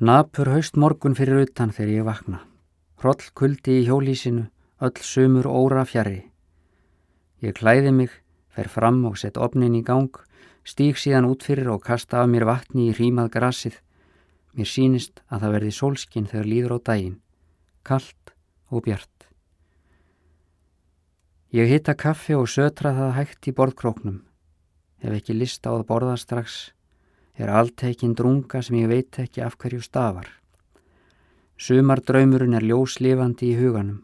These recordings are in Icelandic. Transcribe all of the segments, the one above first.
Napur haust morgun fyrir utan þegar ég vakna. Hroll kuldi í hjólísinu, öll sumur óra fjari. Ég klæði mig, fer fram og set opnin í gang, stíg síðan út fyrir og kasta af mér vatni í hrímað grassið. Mér sínist að það verði sólskinn þegar líður á daginn. Kallt og bjart. Ég hitta kaffi og sötra það hægt í borðkróknum. Ef ekki lista á það borða strax, er alltekinn drunga sem ég veit ekki af hverju stafar. Sumar draumurinn er ljóslifandi í huganum.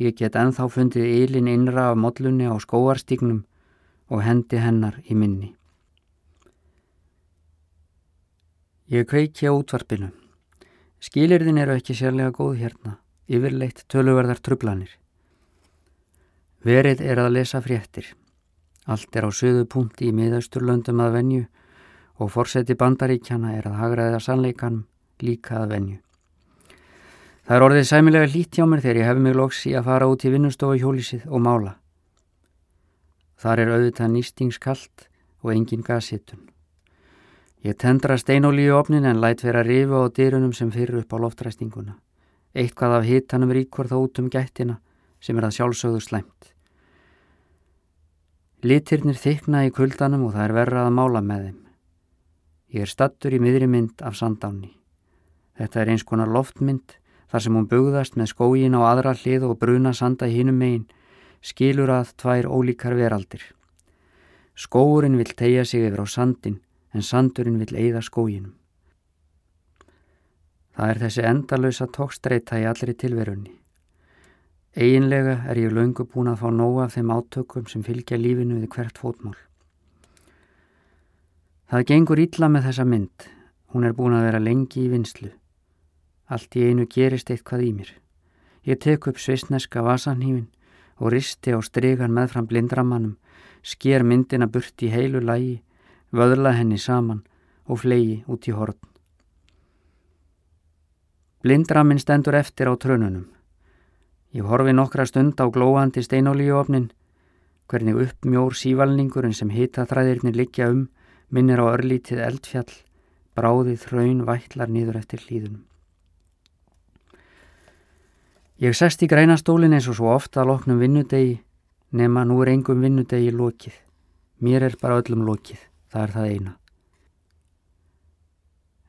Ég get enþá fundið eilin innra af modlunni á skóarstígnum og hendi hennar í minni. Ég kveiki á útvarpinu. Skilirðin eru ekki sérlega góð hérna, yfirleitt töluverðar trublanir. Verið er að lesa fréttir. Allt er á söðu punkti í miðausturlöndum að venju og forseti bandaríkjana er að hagraða sannleikanum líka að venju. Það er orðið sæmilega lít hjá mér þegar ég hef mig loks í að fara út í vinnustofu hjólísið og mála. Þar er auðvitað nýstingskallt og engin gasitun. Ég tendra steinóli í opnin en læt vera rifu á dyrunum sem fyrir upp á loftræstinguna. Eitthvað af hitanum ríkur þá út um gættina sem er að sjálfsögðu slæmt. Litirnir þykna í kuldanum og það er verrað að mála með þeim. Ég er stattur í miðri mynd af sandáni. Þetta er eins konar loftmynd þar sem hún bugðast með skógin á aðra hlið og bruna sanda hínum megin skilur að tvær ólíkar veraldir. Skóurinn vil tegja sig yfir á sandin en sandurinn vil eigða skóginum. Það er þessi endalösa tókstreita í allri tilverunni. Eginlega er ég laungu búin að fá nóga af þeim átökum sem fylgja lífinu við hvert fótmál. Það gengur illa með þessa mynd. Hún er búin að vera lengi í vinslu. Allt í einu gerist eitthvað í mér. Ég tek upp svisneska vasanhífin og risti á stregan meðfram blindramannum, sker myndina burt í heilu lægi, vöðla henni saman og flegi út í horn. Blindraminn stendur eftir á trönunum. Ég horfi nokkra stund á glóandi steinolíuofnin, hvernig uppmjór sívalningurinn sem hita þræðirni liggja um minnir á örlítið eldfjall, bráðið hraun vætlar nýður eftir hlýðunum. Ég sest í grænastólin eins og svo ofta að loknum vinnudegi, nema nú er engum vinnudegi lokið. Mér er bara öllum lokið, það er það eina.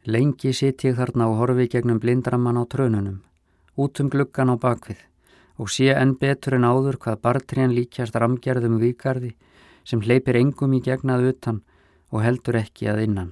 Lengi sitt ég þarna og horfi gegnum blindraman á trönunum, út um gluggan á bakvið og sé enn betur en áður hvað bartriðan líkjast ramgerðum vikarði sem hleypir engum í gegnað utan og heldur ekki að innan.